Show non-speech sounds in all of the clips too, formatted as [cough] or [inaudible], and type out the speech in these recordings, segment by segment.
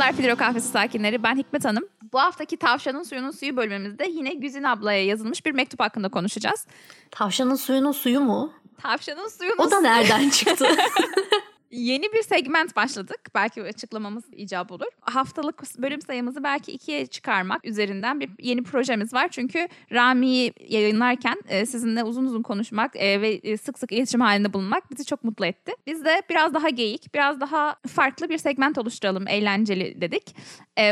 Merhabalar Filero Kahvesi sakinleri. Ben Hikmet Hanım. Bu haftaki Tavşanın Suyunun Suyu bölümümüzde yine Güzin ablaya yazılmış bir mektup hakkında konuşacağız. Tavşanın suyunun suyu mu? Tavşanın Suyunun O da nereden çıktı? [laughs] Yeni bir segment başladık. Belki açıklamamız icap olur. Haftalık bölüm sayımızı belki ikiye çıkarmak üzerinden bir yeni projemiz var. Çünkü Rami'yi yayınlarken e, sizinle uzun uzun konuşmak e, ve e, sık sık iletişim halinde bulunmak bizi çok mutlu etti. Biz de biraz daha geyik, biraz daha farklı bir segment oluşturalım, eğlenceli dedik.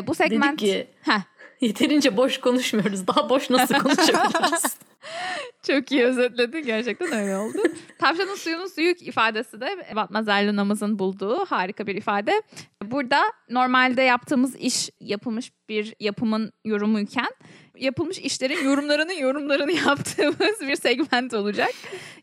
Bu segment... Dedik ki Heh, yeterince boş konuşmuyoruz. Daha boş nasıl [laughs] konuşabiliriz? [laughs] Çok iyi özetledin. Gerçekten öyle oldu. [laughs] Tavşanın suyunun suyu ifadesi de Matmazel Luna'mızın bulduğu harika bir ifade. Burada normalde yaptığımız iş yapılmış bir yapımın yorumuyken yapılmış işlerin yorumlarının yorumlarını [laughs] yaptığımız bir segment olacak.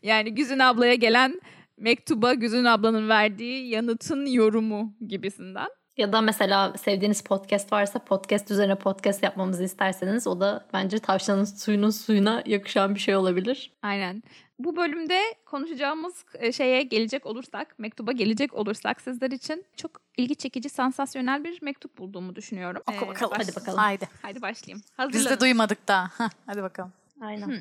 Yani Güzün ablaya gelen mektuba Güzün ablanın verdiği yanıtın yorumu gibisinden. Ya da mesela sevdiğiniz podcast varsa podcast üzerine podcast yapmamızı isterseniz o da bence tavşanın suyunun suyuna yakışan bir şey olabilir. Aynen. Bu bölümde konuşacağımız e, şeye gelecek olursak, mektuba gelecek olursak sizler için çok ilgi çekici, sansasyonel bir mektup bulduğumu düşünüyorum. Oku Ee, bakalım. hadi bakalım. Haydi. Hadi başlayayım. Biz Hazırlanın. de duymadık daha. Hah, hadi bakalım. Aynen. Hı.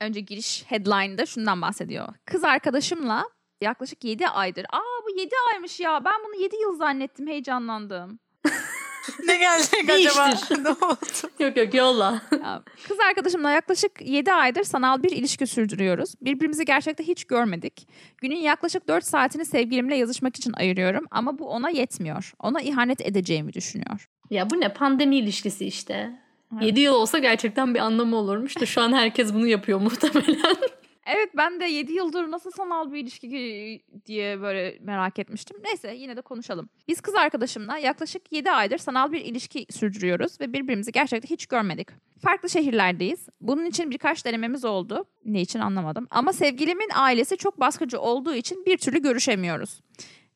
Önce giriş headline'da şundan bahsediyor. Kız arkadaşımla yaklaşık 7 aydır. Aa bu 7 aymış ya. Ben bunu 7 yıl zannettim. Heyecanlandım. [laughs] ne gelecek acaba? [laughs] Ne oldu? Yok yok yolla. Ya, Kız arkadaşımla yaklaşık 7 aydır sanal bir ilişki sürdürüyoruz. Birbirimizi gerçekte hiç görmedik. Günün yaklaşık 4 saatini sevgilimle yazışmak için ayırıyorum ama bu ona yetmiyor. Ona ihanet edeceğimi düşünüyor. ya bu ne pandemi ilişkisi işte. Evet. 7 yıl olsa gerçekten bir anlamı olurmuş da şu an herkes bunu yapıyor muhtemelen. [laughs] Evet ben de 7 yıldır nasıl sanal bir ilişki diye böyle merak etmiştim. Neyse yine de konuşalım. Biz kız arkadaşımla yaklaşık 7 aydır sanal bir ilişki sürdürüyoruz ve birbirimizi gerçekten hiç görmedik. Farklı şehirlerdeyiz. Bunun için birkaç denememiz oldu. Ne için anlamadım. Ama sevgilimin ailesi çok baskıcı olduğu için bir türlü görüşemiyoruz.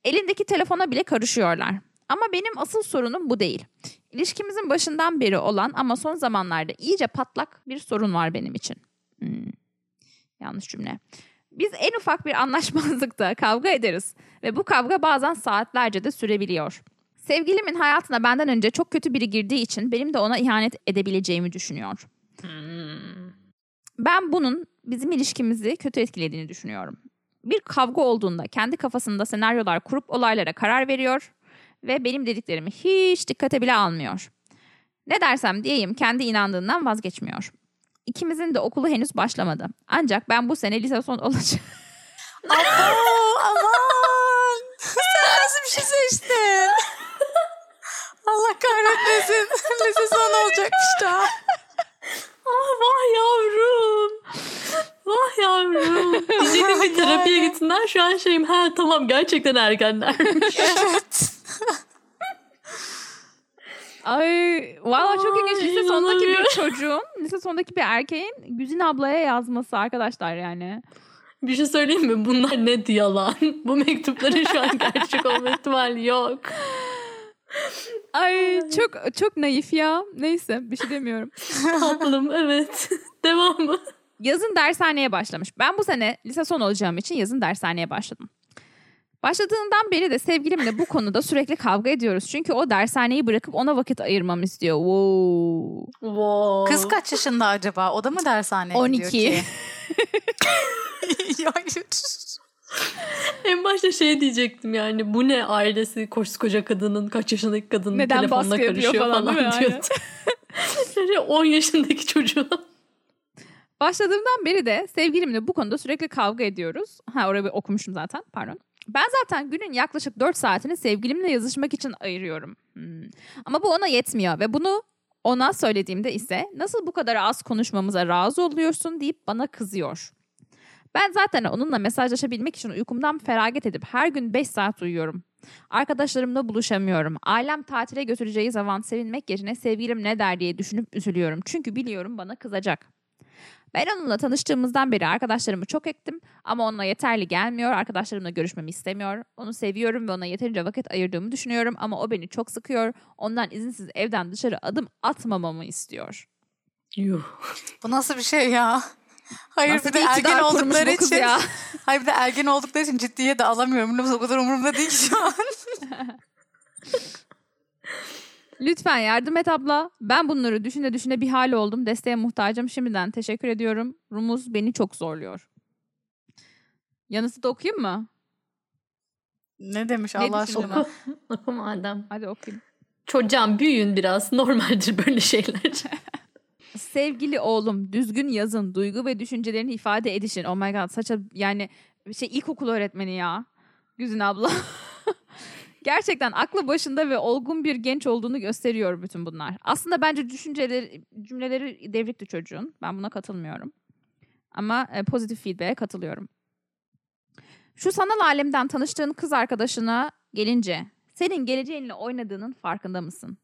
Elindeki telefona bile karışıyorlar. Ama benim asıl sorunum bu değil. İlişkimizin başından beri olan ama son zamanlarda iyice patlak bir sorun var benim için. Hmm. Yanlış cümle. Biz en ufak bir anlaşmazlıkta [laughs] kavga ederiz ve bu kavga bazen saatlerce de sürebiliyor. Sevgilimin hayatına benden önce çok kötü biri girdiği için benim de ona ihanet edebileceğimi düşünüyor. Ben bunun bizim ilişkimizi kötü etkilediğini düşünüyorum. Bir kavga olduğunda kendi kafasında senaryolar kurup olaylara karar veriyor ve benim dediklerimi hiç dikkate bile almıyor. Ne dersem diyeyim kendi inandığından vazgeçmiyor. İkimizin de okulu henüz başlamadı. Ancak ben bu sene lise son olacak. Abo, [laughs] aman. [laughs] Sen nasıl bir şey seçtin? Allah kahretmesin. [laughs] Lise son olacakmış da. Ah vah yavrum. Vah yavrum. Diyecektim bir terapiye gitsinler şu an şeyim ha tamam gerçekten ergenlermiş. Evet. Ay valla çok ilginç. Lise sondaki bir çocuğun, lise sondaki bir erkeğin Güzin ablaya yazması arkadaşlar yani. bir şey söyleyeyim mi? Bunlar net yalan. Bu mektupların şu an gerçek olma ihtimali yok. Ay çok çok naif ya. Neyse bir şey demiyorum. [laughs] Tatlım evet. Devamı. Yazın dershaneye başlamış. Ben bu sene lise son olacağım için yazın dershaneye başladım. Başladığından beri de sevgilimle bu konuda sürekli kavga ediyoruz. Çünkü o dershaneyi bırakıp ona vakit ayırmamı istiyor. Wow. Wow. Kız kaç yaşında acaba? O da mı dershaneye 12. gidiyor ki? [laughs] Ya, hayır. En başta şey diyecektim yani bu ne ailesi koskoca kadının kaç yaşındaki kadının Neden telefonla karışıyor falan, falan, değil mi? Aynen. diyordu. Yani 10 yaşındaki çocuğun. Başladığımdan beri de sevgilimle bu konuda sürekli kavga ediyoruz. Ha orayı okumuşum zaten pardon. Ben zaten günün yaklaşık 4 saatini sevgilimle yazışmak için ayırıyorum. Hmm. Ama bu ona yetmiyor ve bunu ona söylediğimde ise nasıl bu kadar az konuşmamıza razı oluyorsun deyip bana kızıyor. Ben zaten onunla mesajlaşabilmek için uykumdan feragat edip her gün 5 saat uyuyorum. Arkadaşlarımla buluşamıyorum. Ailem tatile götüreceği zaman sevinmek yerine sevgilim ne der diye düşünüp üzülüyorum. Çünkü biliyorum bana kızacak. Ben onunla tanıştığımızdan beri arkadaşlarımı çok ektim ama onunla yeterli gelmiyor. Arkadaşlarımla görüşmemi istemiyor. Onu seviyorum ve ona yeterince vakit ayırdığımı düşünüyorum ama o beni çok sıkıyor. Ondan izinsiz evden dışarı adım atmamamı istiyor. Yuh. Bu nasıl bir şey ya? Hayır Nasıl bir de ergen oldukları için. ya? [laughs] Hayır bir de ergen oldukları için ciddiye de alamıyorum. Bu o kadar umurumda değil ki şu an. [laughs] Lütfen yardım et abla. Ben bunları düşüne düşüne bir hal oldum. Desteğe muhtacım. Şimdiden teşekkür ediyorum. Rumuz beni çok zorluyor. Yanısı da okuyayım mı? Ne demiş Ne Allah aşkına? [laughs] Oku madem. Hadi okuyayım. Çocuğum büyüyün biraz. Normaldir böyle şeyler. [laughs] Sevgili oğlum düzgün yazın. Duygu ve düşüncelerini ifade edişin. Oh my god saça yani şey ilkokul öğretmeni ya. Güzin abla. [laughs] Gerçekten aklı başında ve olgun bir genç olduğunu gösteriyor bütün bunlar. Aslında bence düşünceleri, cümleleri devrikti çocuğun. Ben buna katılmıyorum. Ama e, pozitif feedback'e katılıyorum. Şu sanal alemden tanıştığın kız arkadaşına gelince senin geleceğinle oynadığının farkında mısın?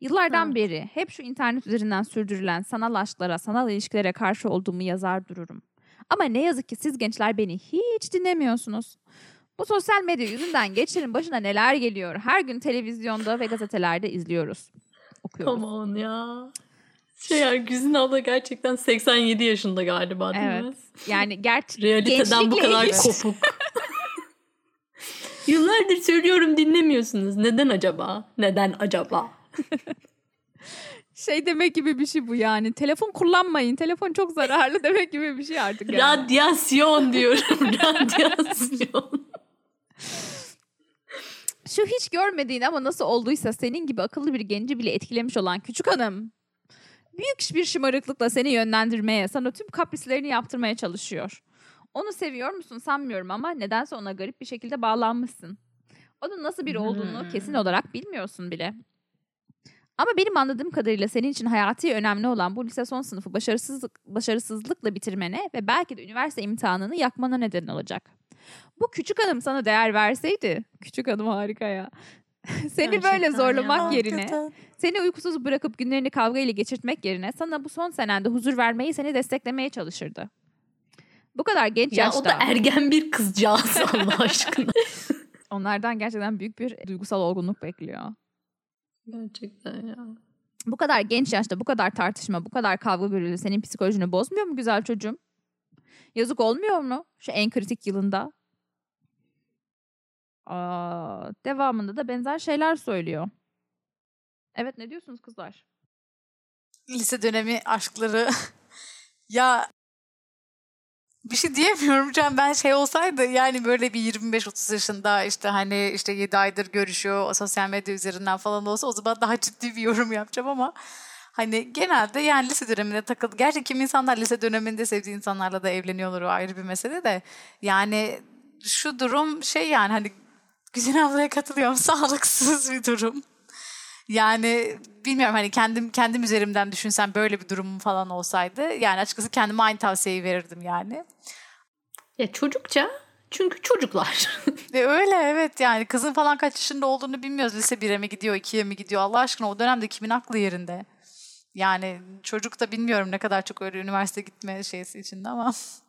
Yıllardan Evet. beri hep şu internet üzerinden sürdürülen sanal aşklara, sanal ilişkilere karşı olduğumu yazar dururum. Ama ne yazık ki siz gençler beni hiç dinlemiyorsunuz. Bu sosyal medya yüzünden gençlerin başına neler geliyor? Her gün televizyonda ve gazetelerde izliyoruz. Okuyoruz. On ya. Şey ya Güzin abla gerçekten 87 yaşında galiba değil mi? Evet. Yani gerçi Realiteden bu kadar ilgili- kopuk. [laughs] Yıllardır söylüyorum dinlemiyorsunuz. Neden acaba? Neden acaba? [laughs] şey demek gibi bir şey bu yani. Telefon kullanmayın. Telefon çok zararlı demek gibi bir şey artık yani. Radyasyon diyorum. [laughs] Radyasyon. [laughs] Şu hiç görmediğin ama nasıl olduysa senin gibi akıllı bir genci bile etkilemiş olan küçük hanım. Büyük bir şımarıklıkla seni yönlendirmeye, sana tüm kaprislerini yaptırmaya çalışıyor. Onu seviyor musun sanmıyorum ama nedense ona garip bir şekilde bağlanmışsın. Onun nasıl biri olduğunu Hmm. kesin olarak bilmiyorsun bile. Ama benim anladığım kadarıyla senin için hayati önemli olan bu lise son sınıfı başarısızlık, başarısızlıkla bitirmene ve belki de üniversite imtihanını yakmana neden olacak. Bu küçük hanım sana değer verseydi, küçük hanım harika ya. [laughs] Seni böyle Gerçekten zorlamak ya. yerine, Hakikaten. seni uykusuz bırakıp günlerini kavga ile geçirtmek yerine sana bu son senende huzur vermeyi, seni desteklemeye çalışırdı. Bu kadar genç ya yaşta o da ergen bir kızcağız [laughs] Allah aşkına. onlardan gerçekten büyük bir duygusal olgunluk bekliyor. Gerçekten ya. Bu kadar genç yaşta bu kadar tartışma, bu kadar kavga gürültü senin psikolojini bozmuyor mu güzel çocuğum? Yazık olmuyor mu şu en kritik yılında? Devamında da benzer şeyler söylüyor. Evet ne diyorsunuz kızlar? Lise dönemi aşkları. [laughs] ya bir şey diyemiyorum Can. Ben şey olsaydı yani böyle bir 25-30 yaşında işte hani işte 7 aydır görüşüyor sosyal medya üzerinden falan olsa o zaman daha ciddi bir yorum yapacağım ama hani genelde yani lise döneminde takıldı. Gerçi kim insanlar lise döneminde sevdiği insanlarla da evleniyorlar o ayrı bir mesele de yani şu durum şey yani hani Güzin ablaya katılıyorum [laughs] sağlıksız bir durum. Yani bilmiyorum hani kendim kendim üzerimden düşünsem böyle bir durumum falan olsaydı yani açıkçası kendime aynı tavsiyeyi verirdim yani. Ya çocukça çünkü çocuklar. Ve [laughs] öyle evet yani kızın falan kaç yaşında olduğunu bilmiyoruz. Lise 1'e mi gidiyor 2'ye mi gidiyor Allah aşkına o dönemde kimin aklı yerinde? Yani çocuk da bilmiyorum ne kadar çok öyle üniversite gitme şeysi içinde ama. [laughs]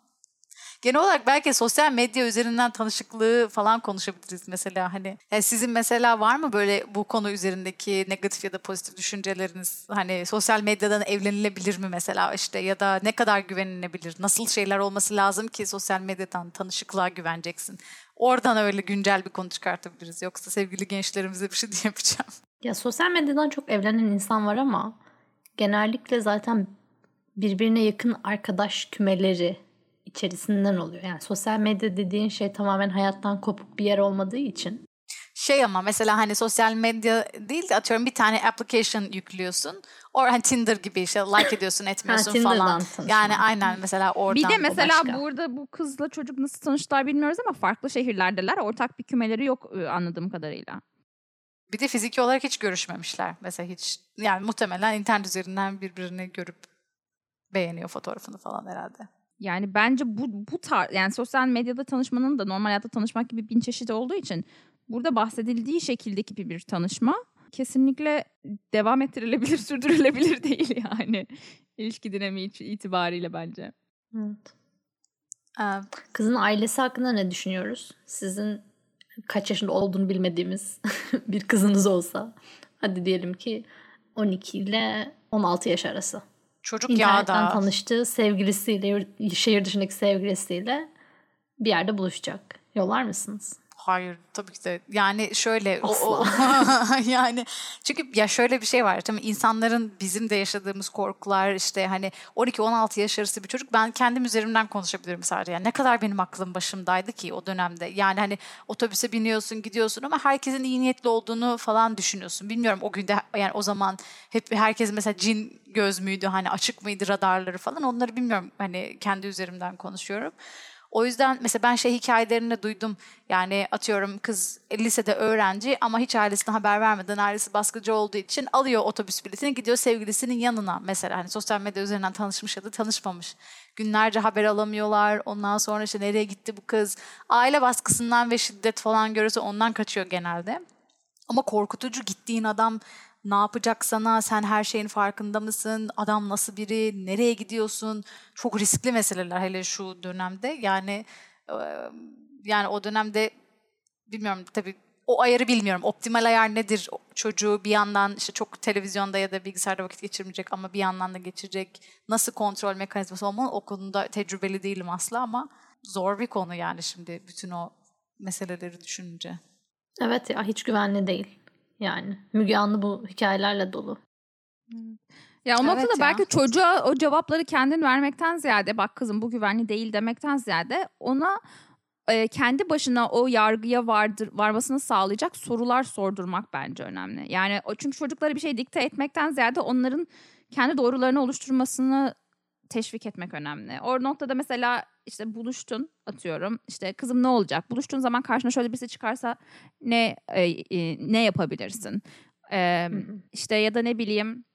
Genel olarak belki sosyal medya üzerinden tanışıklığı falan konuşabiliriz mesela hani. Yani sizin mesela var mı böyle bu konu üzerindeki negatif ya da pozitif düşünceleriniz? Hani sosyal medyadan evlenilebilir mi mesela işte ya da ne kadar güvenilebilir? Nasıl şeyler olması lazım ki sosyal medyadan tanışıklığa güveneceksin? Oradan öyle güncel bir konu çıkartabiliriz. Yoksa sevgili gençlerimize bir şey [laughs] diyemeyeceğim. ya sosyal medyadan çok evlenen insan var ama genellikle zaten birbirine yakın arkadaş kümeleri içerisinden oluyor. Yani sosyal medya dediğin şey tamamen hayattan kopuk bir yer olmadığı için. Şey ama mesela hani sosyal medya değil de atıyorum bir tane application yüklüyorsun. Or hani Tinder gibi işte like ediyorsun [laughs] etmiyorsun Tinder'dan falan. tanışma. Yani aynen mesela oradan. Bir de mesela başka. burada bu kızla çocuk nasıl tanıştılar bilmiyoruz ama farklı şehirlerdeler. Ortak bir kümeleri yok e, anladığım kadarıyla. Bir de fiziki olarak hiç görüşmemişler. Mesela hiç yani muhtemelen internet üzerinden birbirini görüp beğeniyor fotoğrafını falan herhalde. Yani bence bu bu tar yani sosyal medyada tanışmanın da normal hayatta tanışmak gibi bin çeşidi olduğu için burada bahsedildiği şekildeki bir, bir tanışma kesinlikle devam ettirilebilir, [laughs] sürdürülebilir değil yani. İlişki dinamiği itibariyle bence. Evet. Ee, Kızın ailesi hakkında ne düşünüyoruz? Sizin kaç yaşında olduğunu bilmediğimiz [laughs] bir kızınız olsa. Hadi diyelim ki 12 ile 16 yaş arası. Çocuk İnternetten da tanıştığı sevgilisiyle, şehir dışındaki sevgilisiyle bir yerde buluşacak. Yollar mısınız? Hayır tabii ki de. Yani şöyle o, o [laughs] yani çünkü ya şöyle bir şey var. Tabii insanların bizim de yaşadığımız korkular işte hani 12-16 yaş arası bir çocuk ben kendim üzerimden konuşabilirim sadece. Yani ne kadar benim aklım başımdaydı ki o dönemde. Yani hani otobüse biniyorsun, gidiyorsun ama herkesin iyi niyetli olduğunu falan düşünüyorsun. Bilmiyorum o günde yani o zaman hep herkes mesela cin göz müydü hani açık mıydı radarları falan onları bilmiyorum. Hani kendi üzerimden konuşuyorum. O yüzden mesela ben şey hikayelerini duydum. Yani atıyorum kız lisede öğrenci ama hiç ailesine haber vermeden ailesi baskıcı olduğu için alıyor otobüs biletini gidiyor sevgilisinin yanına. Mesela hani sosyal medya üzerinden tanışmış ya da tanışmamış. Günlerce haber alamıyorlar. Ondan sonra işte nereye gitti bu kız? Aile baskısından ve şiddet falan görürse ondan kaçıyor genelde. Ama korkutucu gittiğin adam ne yapacak sana, sen her şeyin farkında mısın, adam nasıl biri, nereye gidiyorsun? Çok riskli meseleler hele şu dönemde. Yani yani o dönemde bilmiyorum tabii o ayarı bilmiyorum. Optimal ayar nedir? Çocuğu bir yandan işte çok televizyonda ya da bilgisayarda vakit geçirmeyecek ama bir yandan da geçirecek. Nasıl kontrol mekanizması olmalı? O konuda tecrübeli değilim asla ama zor bir konu yani şimdi bütün o meseleleri düşününce. Evet ya hiç güvenli değil. Yani Müge Anlı bu hikayelerle dolu. Ya o noktada evet belki çocuğa o cevapları kendin vermekten ziyade bak kızım bu güvenli değil demekten ziyade ona e, kendi başına o yargıya vardır, varmasını sağlayacak sorular sordurmak bence önemli. Yani o çünkü çocuklara bir şey dikte etmekten ziyade onların kendi doğrularını oluşturmasını teşvik etmek önemli. O noktada mesela işte buluştun atıyorum işte kızım ne olacak? Buluştuğun zaman karşına şöyle birisi çıkarsa ne e, e, ne yapabilirsin? E, işte ya da ne bileyim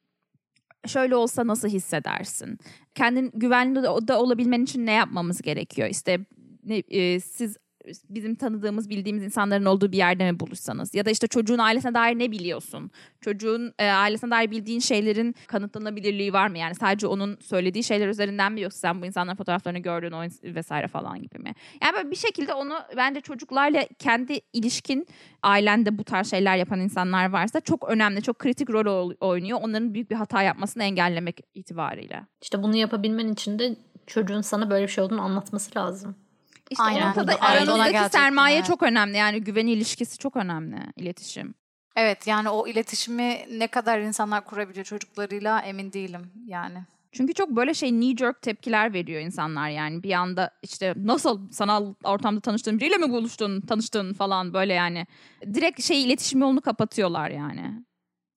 şöyle olsa nasıl hissedersin? Kendin güvenli de, olabilmen için ne yapmamız gerekiyor? İşte ne, e, siz bizim tanıdığımız, bildiğimiz insanların olduğu bir yerde mi buluşsanız? Ya da işte çocuğun ailesine dair ne biliyorsun? Çocuğun e, ailesine dair bildiğin şeylerin kanıtlanabilirliği var mı? Yani sadece onun söylediği şeyler üzerinden mi yoksa sen bu insanların fotoğraflarını gördün o vesaire falan gibi mi? Yani böyle bir şekilde onu bence çocuklarla kendi ilişkin ailende bu tarz şeyler yapan insanlar varsa çok önemli, çok kritik rol oynuyor. Onların büyük bir hata yapmasını engellemek itibariyle. İşte bunu yapabilmen için de çocuğun sana böyle bir şey olduğunu anlatması lazım. İşte Aynen. ortada aranızdaki sermaye çok önemli. Yani güven ilişkisi çok önemli. iletişim. Evet yani o iletişimi ne kadar insanlar kurabiliyor çocuklarıyla emin değilim yani. Çünkü çok böyle şey knee jerk tepkiler veriyor insanlar yani. Bir anda işte nasıl sanal ortamda tanıştığın biriyle mi buluştun, tanıştın falan böyle yani. Direkt şey iletişim yolunu kapatıyorlar yani.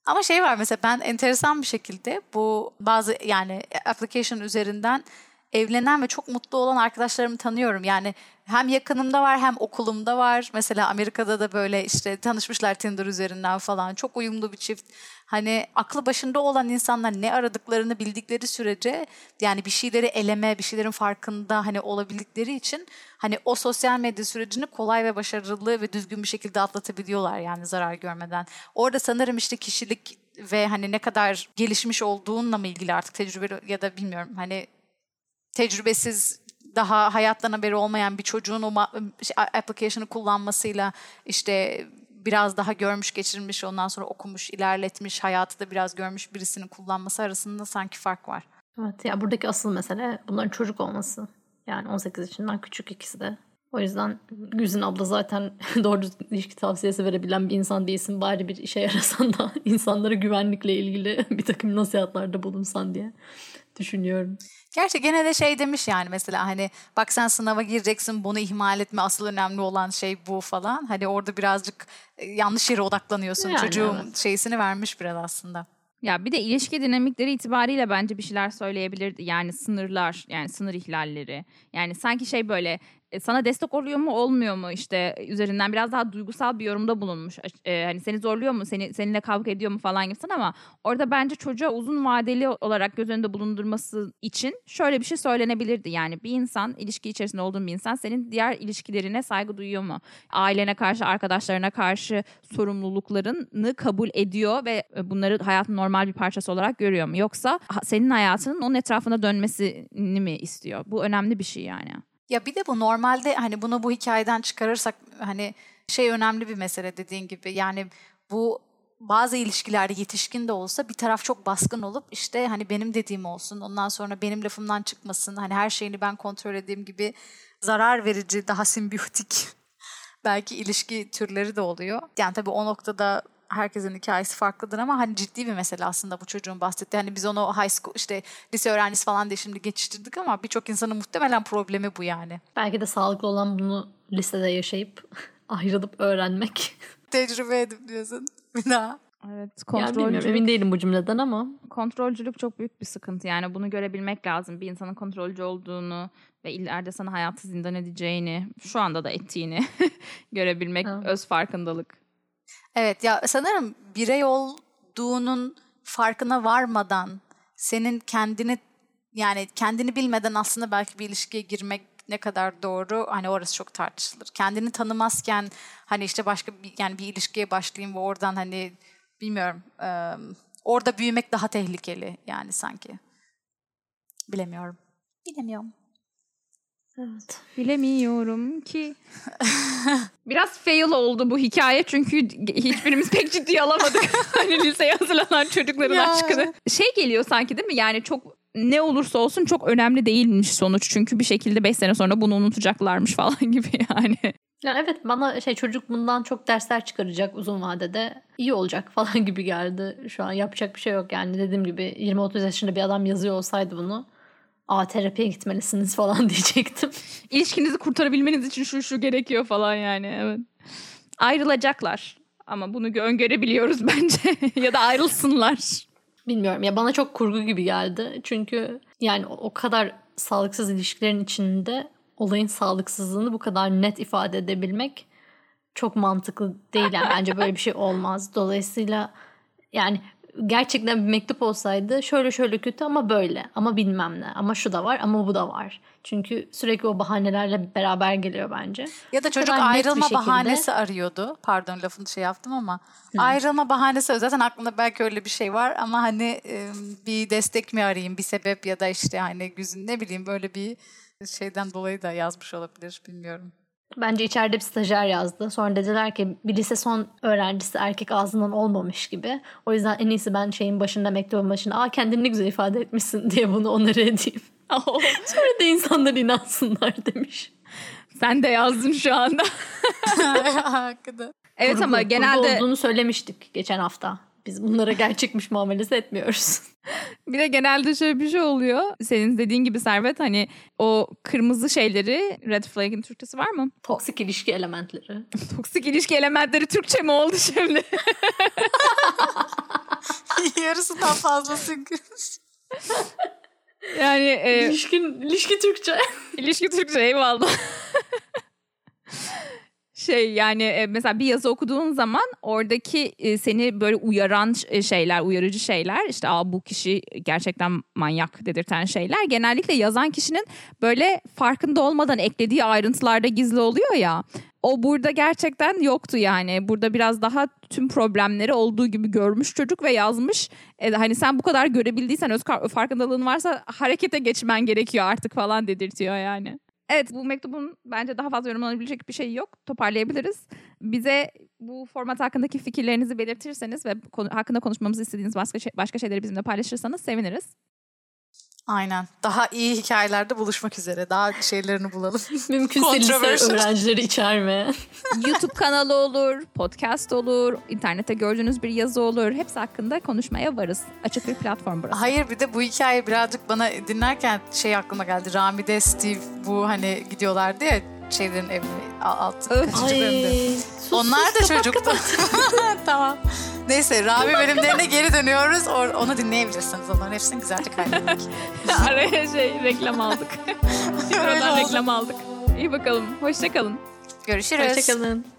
Ama şey var mesela ben enteresan bir şekilde bu bazı yani application üzerinden evlenen ve çok mutlu olan arkadaşlarımı tanıyorum. Yani hem yakınımda var hem okulumda var. Mesela Amerika'da da böyle işte tanışmışlar Tinder üzerinden falan. Çok uyumlu bir çift. Hani aklı başında olan insanlar ne aradıklarını bildikleri sürece yani bir şeyleri eleme, bir şeylerin farkında hani olabildikleri için hani o sosyal medya sürecini kolay ve başarılı ve düzgün bir şekilde atlatabiliyorlar yani zarar görmeden. Orada sanırım işte kişilik ve hani ne kadar gelişmiş olduğunla mı ilgili artık tecrübe ya da bilmiyorum hani tecrübesiz daha hayattan haberi olmayan bir çocuğun o şey, application'ı kullanmasıyla işte biraz daha görmüş geçirmiş ondan sonra okumuş ilerletmiş hayatı da biraz görmüş birisinin kullanması arasında sanki fark var. Evet ya buradaki asıl mesele bunların çocuk olması. Yani 18 yaşından küçük ikisi de. O yüzden Güzin abla zaten [laughs] doğru ilişki tavsiyesi verebilen bir insan değilsin. Bari bir işe yarasan da [laughs] insanlara güvenlikle ilgili [laughs] bir takım nasihatlarda bulunsan diye düşünüyorum. Gerçi gene de şey demiş yani mesela hani bak sen sınava gireceksin bunu ihmal etme asıl önemli olan şey bu falan. Hani orada birazcık e, yanlış yere odaklanıyorsun. Yani, Çocuğun evet. şeysini vermiş biraz aslında. Ya bir de ilişki dinamikleri itibariyle bence bir şeyler söyleyebilirdi. Yani sınırlar, yani sınır ihlalleri. Yani sanki şey böyle e, sana destek oluyor mu olmuyor mu işte üzerinden biraz daha duygusal bir yorumda bulunmuş. E, hani seni zorluyor mu seni seninle kavga ediyor mu falan gibisin ama orada bence çocuğa uzun vadeli olarak göz önünde bulundurması için şöyle bir şey söylenebilirdi. Yani bir insan ilişki içerisinde olduğun bir insan senin diğer ilişkilerine saygı duyuyor mu? Ailene karşı arkadaşlarına karşı sorumluluklarını kabul ediyor ve e, bunları hayatın normal bir parçası olarak görüyor mu? Yoksa senin hayatının onun etrafında dönmesini mi istiyor? Bu önemli bir şey yani. Ya bir de bu normalde hani bunu bu hikayeden çıkarırsak hani şey önemli bir mesele dediğin gibi. Yani bu bazı ilişkilerde yetişkin de olsa bir taraf çok baskın olup işte hani benim dediğim olsun ondan sonra benim lafımdan çıkmasın hani her şeyini ben kontrol edeyim gibi zarar verici daha simbiyotik [laughs] belki ilişki türleri de oluyor. Yani tabii o noktada herkesin hikayesi farklıdır ama hani ciddi bir mesele aslında bu çocuğun bahsettiği. Hani biz onu high school işte lise öğrencisi falan diye şimdi geçiştirdik ama birçok insanın muhtemelen problemi bu yani. Belki de sağlıklı olan bunu lisede yaşayıp [laughs] ayrılıp öğrenmek. [laughs] Tecrübe edip diyorsun bir daha. Evet Yani kontrolcülük, emin değilim bu cümleden ama. kontrolcülük çok büyük bir sıkıntı. Yani bunu görebilmek lazım. Bir insanın kontrolcü olduğunu ve ileride sana hayatı zindan edeceğini, şu anda da ettiğini [laughs] görebilmek Ha. öz farkındalık. Evet ya sanırım birey olduğunun farkına varmadan senin kendini yani kendini bilmeden aslında belki bir ilişkiye girmek ne kadar doğru hani orası çok tartışılır. Kendini tanımazken hani işte başka bir yani bir ilişkiye başlayayım ve oradan hani bilmiyorum eee, orada büyümek daha tehlikeli yani sanki. Bilemiyorum. Bilemiyorum. Evet. Bilemiyorum ki. [laughs] Biraz fail oldu bu hikaye çünkü hiçbirimiz pek ciddiye alamadık. [laughs] hani liseye hazırlanan çocukların Ya. aşkını. Şey geliyor sanki değil mi? Yani çok ne olursa olsun çok önemli değilmiş sonuç. Çünkü bir şekilde 5 sene sonra bunu unutacaklarmış falan [laughs] gibi yani. Ya evet bana şey çocuk bundan çok dersler çıkaracak uzun vadede iyi olacak falan gibi geldi. Şu an yapacak bir şey yok yani dediğim gibi 20-30 yaşında bir adam yazıyor olsaydı bunu Aa terapiye gitmelisiniz falan [laughs] diyecektim. İlişkinizi kurtarabilmeniz için şu şu gerekiyor falan yani. Evet. Ayrılacaklar. Ama bunu gö- öngörebiliyoruz [laughs] bence. ya da ayrılsınlar. Bilmiyorum ya bana çok kurgu gibi geldi. Çünkü yani o o kadar sağlıksız ilişkilerin içinde olayın sağlıksızlığını bu kadar net ifade edebilmek çok mantıklı değil. Yani bence böyle bir şey olmaz. Dolayısıyla yani gerçekten bir mektup olsaydı şöyle şöyle kötü ama böyle ama bilmem ne ama şu da var ama bu da var. Çünkü sürekli o bahanelerle beraber geliyor bence. Ya da çocuk ayrılma şekilde- bahanesi arıyordu. Pardon lafını şey yaptım ama. Ayrılma bahanesi zaten aklında belki öyle bir şey var ama hani bir destek mi arayayım bir sebep ya da işte hani güzün ne bileyim böyle bir şeyden dolayı da yazmış olabilir bilmiyorum. Bence içeride bir stajyer yazdı. Sonra dediler ki bir lise son öğrencisi erkek ağzından olmamış gibi. O yüzden en iyisi ben şeyin başında mektubun başında aa kendini ne güzel ifade etmişsin diye bunu onarı edeyim. [laughs] Sonra da insanlar inansınlar demiş. Sen de yazdın şu anda. [laughs] Hakikaten. Evet Kurgu- ama kurgu genelde olduğunu söylemiştik geçen hafta. Biz bunlara gerçekmiş muamelesi etmiyoruz. [laughs] bir de genelde şöyle bir şey oluyor. Senin dediğin gibi Servet hani o kırmızı şeyleri red flag'in Türkçesi var mı? [laughs] Toksik ilişki elementleri. [laughs] Toksik ilişki elementleri Türkçe mi oldu şimdi? Yarısından fazlası. yani e, İlişkin, ilişki Türkçe. ilişki Türkçe eyvallah. Şey yani e, mesela bir yazı okuduğun zaman oradaki e, seni böyle uyaran ş- şeyler, uyarıcı şeyler işte Aa, bu kişi gerçekten manyak dedirten şeyler genellikle yazan kişinin böyle farkında olmadan eklediği ayrıntılarda gizli oluyor ya. O burada gerçekten yoktu yani. Burada biraz daha tüm problemleri olduğu gibi görmüş çocuk ve yazmış. E, hani sen bu kadar görebildiysen öz farkındalığın varsa harekete geçmen gerekiyor artık falan dedirtiyor yani. Evet bu mektubun bence daha fazla yorumlanabilecek bir şey yok. Toparlayabiliriz. Bize bu format hakkındaki fikirlerinizi belirtirseniz ve konu, hakkında konuşmamızı istediğiniz başka şey- başka şeyleri bizimle paylaşırsanız seviniriz. Aynen. Daha iyi hikayelerde buluşmak üzere. Daha şeylerini bulalım. [laughs] Mümkünse lise öğrencileri içermeyen. YouTube kanalı olur, podcast olur, internette gördüğünüz bir yazı olur. Hepsi hakkında konuşmaya varız. Açık bir platform burası. Hayır bir de bu hikaye birazcık bana dinlerken şey aklıma geldi. Rami de Steve bu hani gidiyorlardı ya şeylerin evine alt bölümde. sus, Onlar sus, da kapat, çocuktu. kapat. [laughs] tamam. Neyse Rami bölümlerine geri dönüyoruz. Or- onu dinleyebilirsiniz. Onların hepsini güzelce kaydettik. [laughs] Araya şey reklam aldık. [laughs] Oldu. reklam aldık. İyi bakalım. Hoşçakalın. Görüşürüz. Hoşçakalın.